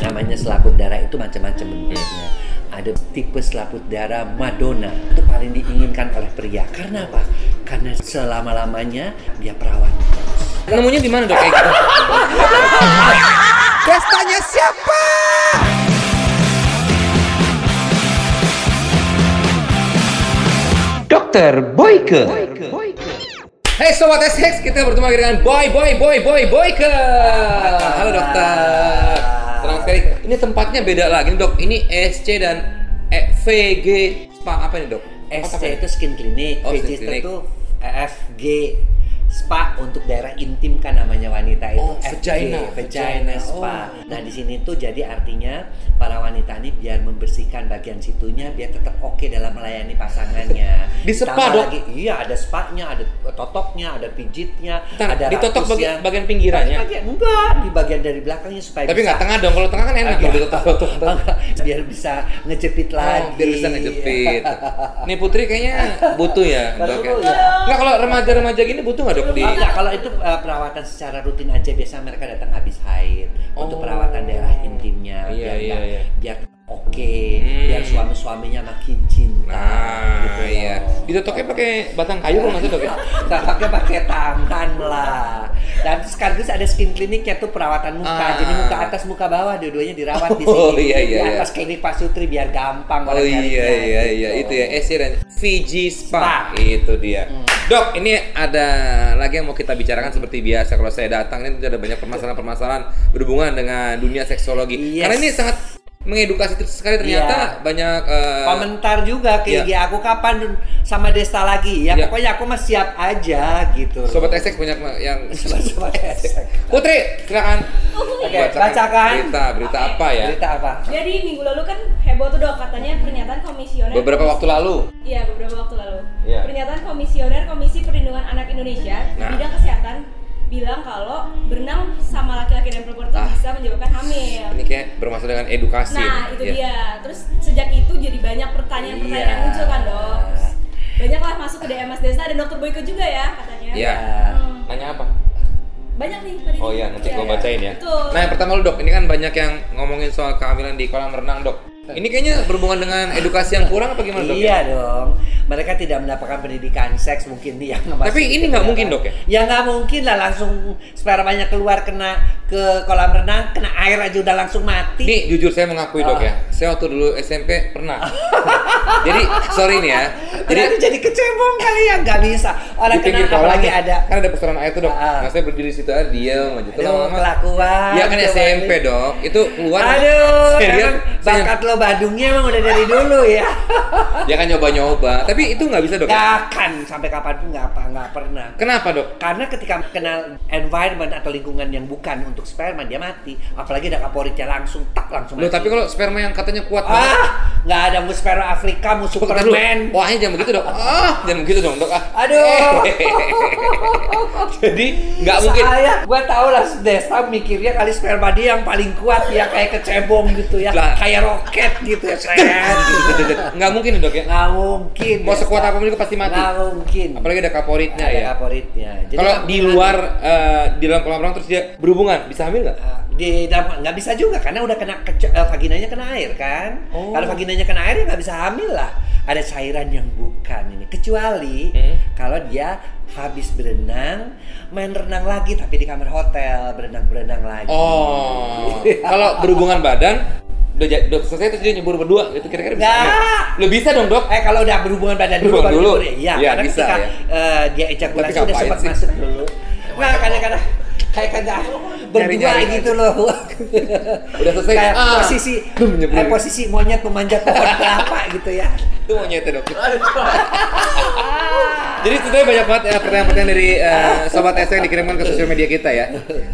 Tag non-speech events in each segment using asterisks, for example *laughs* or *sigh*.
namanya selaput darah itu macam-macam bentuknya. Ada tipe selaput darah Madonna itu paling diinginkan oleh pria. Karena apa? Karena selama-lamanya dia perawan. Nemunya di mana dok kayak gitu? *laughs* Pestanya siapa? Dokter Boyke. Hey Sobat SX, kita bertemu lagi dengan Boy Boy Boy Boy Boyke. Halo dokter. Senang sekali. Ini tempatnya beda lagi dok. Ini SC dan eh, VG Spa apa nih dok? SC itu skin clinic, Oh, VG itu FG spa untuk daerah intim kan namanya wanita itu Oh, FG, vagina, vagina spa. Oh. Nah di sini tuh jadi artinya para wanita ini biar membersihkan bagian situnya biar tetap oke dalam melayani pasangannya. *laughs* Di spa, Dok? lagi, iya ada spanya, ada totoknya, ada pijitnya, Ntar, ada ditotok bagian, bagian pinggirannya. Bagian- enggak di bagian dari belakangnya supaya Tapi nggak tengah dong. Kalau tengah kan enak kalau. *laughs* Enggak, biar bisa ngejepit lagi. Oh, biar bisa ngejepit. *laughs* Nih Putri kayaknya butuh ya, dok ya. ya. Nggak kalau remaja-remaja gini butuh nggak dok di? Enggak, kalau itu uh, perawatan secara rutin aja biasa mereka datang habis haid untuk Oh. perawatan daerah intimnya Iya, biar iya, biar- iya. biar oke, Hmm. biar suami-suaminya makin cinta. Nah, gitu iya. Ditotoknya pakai batang kayu nggak salah dok ya? *laughs* Tampaknya pakai tangan lah. Dan sekaligus ada skin kliniknya tuh perawatan muka. Ah. Jadi muka atas, muka bawah, dua-duanya dirawat di *laughs* sini. Oh, iya, iya, Di iya. atas klinik Pak Sutri biar gampang. Oh iya iya iya gitu. itu ya SC dan Fiji Spa. Spa. itu dia. Hmm. Dok, ini ada lagi yang mau kita bicarakan seperti biasa kalau saya datang ini ada banyak permasalahan-permasalahan berhubungan dengan dunia seksologi. Yes. Karena ini sangat mengedukasi sekali ternyata Iya. banyak eh, komentar juga ke Iya. IG aku kapan sama Desta lagi ya Iya. pokoknya aku mah siap aja gitu sobat SX banyak yang *laughs* sobat esek Putri, silakan. Oke, Bacakan bacakan. Berita, berita apa ya? berita apa Jadi minggu lalu kan heboh tuh dok katanya pernyataan komisioner Beberapa waktu lalu. Iya beberapa waktu lalu Iya. Pernyataan komisioner Komisi Perlindungan Anak Indonesia di Nah. bidang kesehatan bilang kalau berenang sama laki-laki dan perempuan itu Ah. bisa menyebabkan hamil Ini kayak bermasalah dengan edukasi. Nah nih. itu Iya. dia Terus sejak itu jadi banyak pertanyaan-pertanyaan Iya. yang muncul kan dok Banyak lah masuk ke DMS Desa dan dokter Boyke juga ya katanya Iya. Hmm, Nanya apa? Banyak nih tadi Oh iya, nanti Iya, gua bacain ya. Betul Nah, yang pertama lu dok, ini kan banyak yang ngomongin soal kehamilan di kolam renang dok. Ini kayaknya berhubungan dengan edukasi yang kurang apa gimana dok? iya dong mereka tidak mendapatkan pendidikan seks mungkin nih yang Tapi ini nggak mungkin, Dok, ya? ya nggak mungkin lah langsung spermanya keluar kena ke kolam renang kena air aja udah langsung mati Ini jujur saya mengakui dok ya, saya waktu dulu SMP pernah. *laughs* Jadi sorry nih ya. *laughs* Jadi Jadi jadi kecebong kali ya nggak bisa orang di kena apalagi nih, ada kan ada pusaran air tuh dok. Ah. Nah saya berdiri di situ aja diam aja. Lama-lama- kelakuan Iya kan SMP nih. dok, itu keluar. Aduh, *laughs* saya lihat, bakat lo Badungnya emang udah dari dulu ya. dia kan nyoba-nyoba. Tapi itu nggak bisa dok. ya? Gak akan sampai kapan pun nggak apa nggak pernah. Kenapa dok? Karena ketika kenal environment atau lingkungan yang bukan untuk sperma dia mati. Apalagi ada kaporitnya langsung tak langsung Loh mati. tapi kalau sperma yang katanya kuat banget. ah nggak ada mu sperma Afrika mu Bentar dulu. Superman. Wahnya jangan begitu dok. Ah, jangan begitu dong dok. Ah. Aduh. *laughs* Jadi nggak mungkin. Saya, gua tau lah Desta mikirnya kali sperma dia yang paling kuat ya kayak kecebong gitu ya, Lah. kayak roket gitu ya, gitu. *laughs* Nggak mungkin dok ya. Nggak mungkin. Mau sekuat apa pun juga pasti mati. Nggak mungkin. Apalagi ada kaporitnya ada ya. kaporitnya. Jadi Kalau di luar eh, di dalam kolam renang terus dia berhubungan, bisa hamil nggak? Ah, di dalam nggak bisa juga karena udah kena kece- eh, vaginanya kena air kan. Oh. Kalau vaginanya kena air ya nggak bisa hamil lah. Ada cairan yang bukan ini kecuali Hmm. kalau dia habis berenang main renang lagi tapi di kamar hotel berenang-berenang lagi. Oh, *laughs* kalau berhubungan badan udah, udah selesai terus dia nyebur berdua itu kira-kira bisa Nggak. Lo bisa dong dok? Eh kalau udah berhubungan badan dulu Berhubungan baru dulu. nyebur, Iya, Iya, karena bisa, ketika ya. eh, dia ejakulasi udah sempat sih? masuk dulu. Nah, kadang-kadang kayak kadang berdua Nyari-nyari gitu loh. Udah selesai. kayak ah. posisi eh, posisi monyet memanjat pohon kelapa gitu ya. Itu mau nyete dok. *laughs* Jadi sebenarnya banyak banget ya, pertanyaan-pertanyaan dari eh, sobat yang dikirimkan ke sosial media kita ya.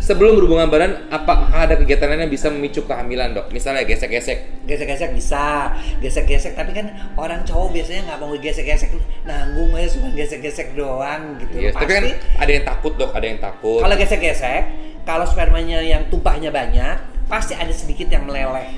Sebelum berhubungan badan, apakah ada kegiatan lain yang bisa memicu kehamilan dok? Misalnya gesek-gesek. Gesek-gesek bisa, gesek-gesek tapi kan orang cowok biasanya nggak mau gesek-gesek nanggung aja cuma gesek-gesek doang gitu. Yes. Tapi kan ada yang takut dok, ada yang takut. kalau gesek-gesek, kalau spermanya yang tumpahnya banyak, pasti ada sedikit yang meleleh.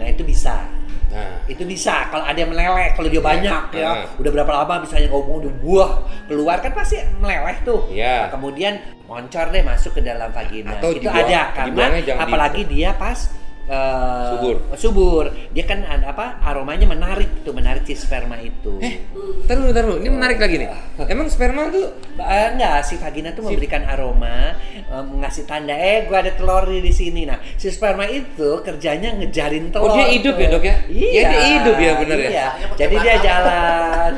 Nah, itu bisa. Nah, itu bisa kalau ada yang meleleh kalau dia banyak ya Heeh. udah berapa lama misalnya ngomong udah buah keluar kan pasti meleleh tuh Iya. Nah, kemudian moncor deh masuk ke dalam vagina Atau itu dibuang- ada karena di- apalagi dia pas eh, Subur. subur. Dia kan ada apa aromanya menarik tuh, menarik si sperma itu. Eh, taruh dulu, taruh dulu. Ini menarik lagi nih. Emang sperma tuh Eh, enggak, si vagina tuh memberikan aroma, eh, ngasih tanda, eh gua ada telur di sini. Nah, si sperma itu kerjanya ngejarin telur. Oh, dia hidup tuh. ya, Dok, ya? Iya. Ya, dia hidup ya, bener ya? Iya. Jadi dia jalan.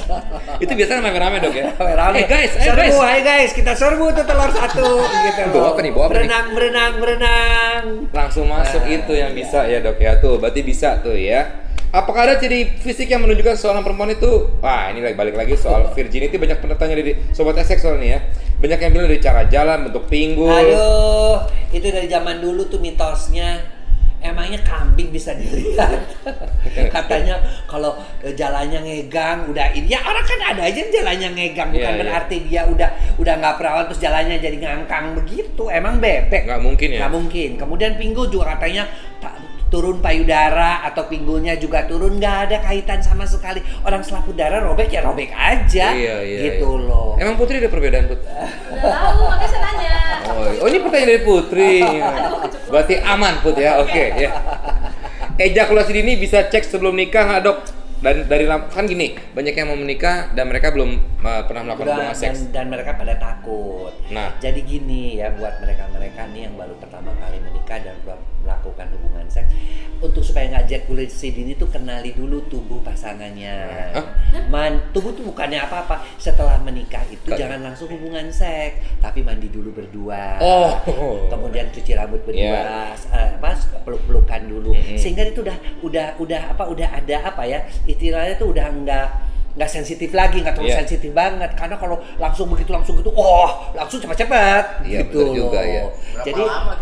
*laughs* itu biasanya rame-rame dok ya. *laughs* Rame-rame. Eh guys, eh serbu, guys. hai guys, kita serbu tuh telur satu gitu. Bawa apa nih, bawa apa nih? berenang, berenang, berenang. Langsung masuk Nah, itu yang bisa ya dok ya tuh. Berarti bisa tuh ya. Apakah ada ciri fisik yang menunjukkan seorang perempuan itu? Wah ini balik lagi soal virginity banyak pendatangnya dari sobat esek soal nih ya. Banyak yang bilang dari cara jalan, bentuk pinggul. Aduh, itu dari zaman dulu tuh mitosnya. Emangnya kambing bisa dilihat? *laughs* Katanya kalau eh, jalannya ngegang udah ini ya orang kan ada aja yang jalannya ngegang bukan Iya, iya. berarti dia udah udah nggak perawan terus jalannya jadi ngangkang begitu. Emang bebek? Nggak mungkin ya. Nggak mungkin. Kemudian pinggul juga katanya turun payudara atau pinggulnya juga turun nggak ada kaitan sama sekali. Orang selaput darah robek ya robek aja. Iya, iya, gitu iya. loh. Emang Putri ada perbedaan Put? Udah tahu, makanya saya nanya. Oh, oh, ini pertanyaan dari Putri. Berarti aman Put ya, oke ya. Ejakulasi dini bisa cek sebelum nikah nggak dok? Dan dari kan gini, banyak yang mau menikah dan mereka belum uh, pernah melakukan hubungan seks. dan mereka pada takut. Nah. jadi gini ya buat mereka-mereka nih yang baru pertama kali menikah dan melakukan hubungan seks, untuk supaya nggak ejakulasi dini tuh kenali dulu tubuh pasangannya. Hah? Man, tubuh tuh bukannya apa-apa. Setelah menikah itu Ka- jangan langsung hubungan seks, tapi mandi dulu berdua. Oh. Kemudian cuci rambut Iya. berdua, eh, apa peluk-pelukan dulu. Mm-mm. Sehingga itu udah udah udah apa udah ada apa ya? Istilahnya tuh udah enggak nggak sensitif lagi, nggak terlalu Iya. sensitif banget. Karena kalau langsung begitu langsung gitu, oh langsung cepat-cepat. Iya, gitu betul juga, loh. ya. Berapa Jadi lama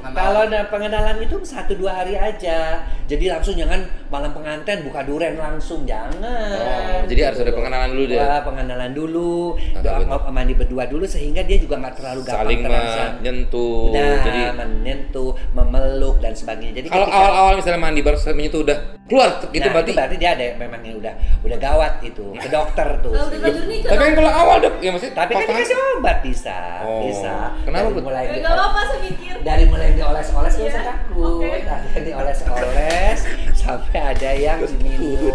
pengenalan? kalau ada pengenalan itu satu dua hari aja. Jadi langsung jangan malam pengantin buka duren langsung jangan. Oh, jadi harus ada pengenalan dulu dia. Wah, pengenalan dulu. Ah, Doa mandi berdua dulu sehingga dia juga nggak terlalu gampang Saling menyentuh. Nah, Jadi menyentuh, memeluk dan sebagainya. Jadi kalau awal-awal misalnya mandi baru selesai menyentuh udah keluar gitu nah, berarti. itu berarti dia ada memang yang udah udah gawat itu ke dokter tuh. Kalau udah Tapi kan kalau awal dok, ya maksudnya Tapi kan dikasih obat bisa, Oh. bisa. Kenapa, Dari mulai di- saya mikir. dari mulai dioles-oles Iya, usah takut. oke. Ada dioles-oles sampai ada yang diminum. gitu.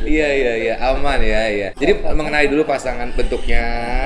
Iya iya iya aman ya ya. Jadi mengenali dulu pasangan bentuknya,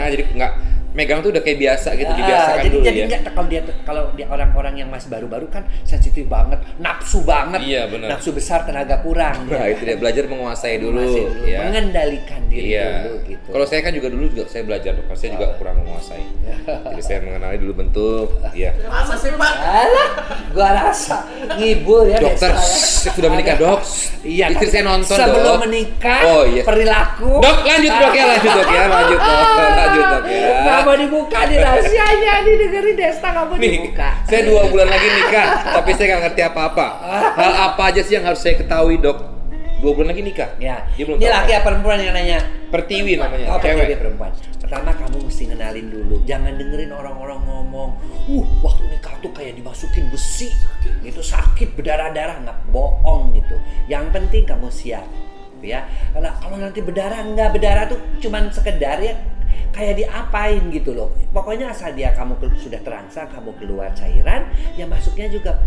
jadi nggak megang tuh udah kayak biasa gitu Ah, dibiasakan jadi dulu jadi ya. nggak kalau dia kalau dia orang-orang yang masih baru-baru kan sensitif banget, nafsu banget. Iya, benar. Nafsu besar tenaga kurang. Nah ya itu kan? dia belajar menguasai dulu, Menguasai dulu, ya. mengendalikan diri Iya. dulu gitu. Kalau saya kan juga dulu juga saya belajar dok, karena saya juga kurang menguasai. Jadi saya mengenali dulu bentuk, iya. Masa sih pak? Alah, gua rasa ngibul ya Dokter, ya. saya sudah menikah dok. Iya, Istri saya nonton sebelum dok. menikah, Oh iya. perilaku. Dok lanjut dok ya, lanjut dok ya, lanjut dok, *laughs* lanjut dok ya. Gak mau dibuka di rahasianya, nih dengerin Desta gak mau Nih, dibuka. saya dua bulan lagi nikah, tapi saya nggak ngerti apa-apa. Hal apa aja sih yang harus saya ketahui dok? Dua bulan lagi nikah. Ya, Dia belum ini laki apa. apa perempuan yang nanya? Pertiwi namanya, Oh, cewek. cewek perempuan. Pertama kamu mesti kenalin dulu. Jangan dengerin orang-orang ngomong, "Uh, waktu nikah tuh kayak dimasukin besi." Itu sakit, berdarah-darah, nggak bohong gitu. Yang penting kamu siap. Ya. Karena kalau nanti berdarah nggak berdarah tuh cuman sekedar ya kayak diapain gitu loh. Pokoknya asal dia kamu ke- sudah terangsang, kamu keluar cairan, ya masuknya juga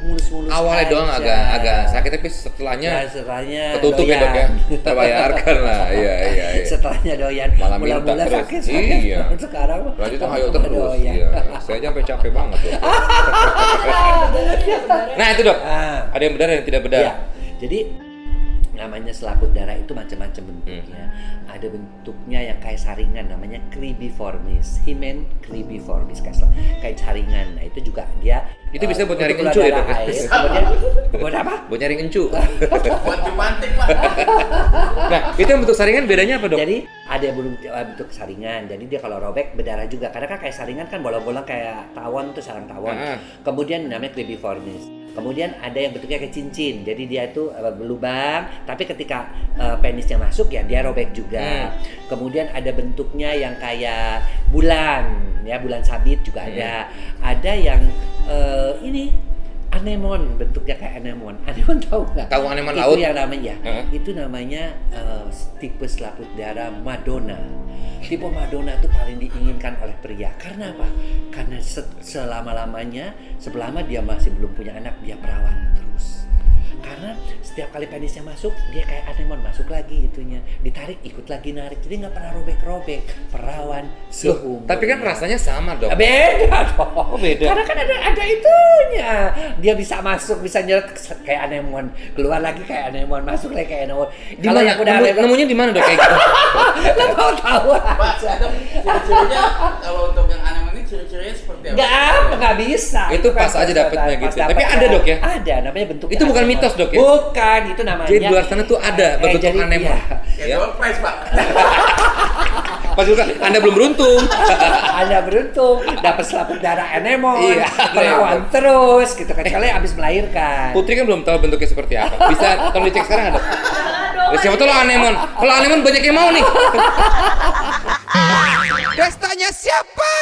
mulus-mulus Awalnya aja. doang agak agak sakit tapi setelahnya Ya, setelahnya ketutup ya dok ya, doyan. *laughs* terbayarkan lah. *laughs* Iya iya iya. Setelahnya doyan. Malah minta Mula-mula terus. sakit sakit. Iya. *laughs* Sekarang mah Lanjut kamu ayo mah terus. doyan. Iya. Saya aja sampai capek banget dok. Nah itu dok, Ah. ada yang benar ada yang tidak benar. Iya. Jadi namanya selaput darah itu macam-macam bentuknya. Hmm. Ada bentuknya yang kayak saringan namanya cribiformis. Himen cribiformis kayak, kayak saringan. Nah, itu juga dia Itu bisa buat untuk nyari kencu ya, air. *laughs* Kemudian buat apa? Buat nyari encu. *laughs* Buat jumantik pak. *laughs* nah itu yang bentuk saringan bedanya apa dok? Jadi ada yang belum uh, bentuk saringan. Jadi dia kalau robek berdarah juga. Karena kan kayak saringan kan bolong-bolong kayak tawon tuh sarang tawon. Ah. Kemudian namanya cribiformis. Kemudian ada yang bentuknya kayak cincin. Jadi dia itu uh, berlubang, tapi ketika uh, penisnya masuk ya dia robek juga. Kemudian ada bentuknya yang kayak bulan, ya bulan sabit juga Hmm. ada. Ada yang uh, ini anemon bentuknya kayak anemon. *laughs* Anemon tahu nggak? Tahu anemon itu laut? yang namanya. Heeh. Itu namanya eh, tipe selaput darah Madonna. Tipe Madonna itu paling diinginkan oleh pria. Karena apa? Karena se- selama-lamanya, selama dia masih belum punya anak, dia perawan. Karena setiap kali penisnya masuk, dia kayak anemon masuk lagi itunya. Ditarik, ikut lagi narik. Jadi nggak pernah robek-robek. Perawan seumur. tapi kan rasanya sama dok. Ah, Beda dong. Oh, beda. Karena kan ada ada itunya. Dia bisa masuk, bisa nyeret kayak anemon, keluar lagi kayak anemon, masuk lagi kayak anemon. Di mana? yang udah Nemu- nemunya di mana dok kayak gitu? *laughs* lo tahu tahu aja. ciri-cirinya kalau untuk yang ciri-cirinya seperti apa? Nggak, nggak bisa. Itu pas kan aja dapetnya pas gitu. dapet Tapi ada, Dok, ya? Ada, namanya bentuknya. Itu bukan mitos, Dok, ya? Bukan, itu namanya. Jadi di luar sana tuh ada Eh, berbentuk jadi, anemon. iya. Ya, Ya. prize, Pak. *laughs* Pas juga Anda belum beruntung. *laughs* Anda beruntung dapat selaput darah anemon, Iya. perawan terus gitu kecuali habis melahirkan. Putri kan belum tahu bentuknya seperti apa. Bisa tolong dicek sekarang dong. Ya, siapa tahu lo anemon. Kalau anemon banyak yang mau nih. *laughs* Pestanya siapa?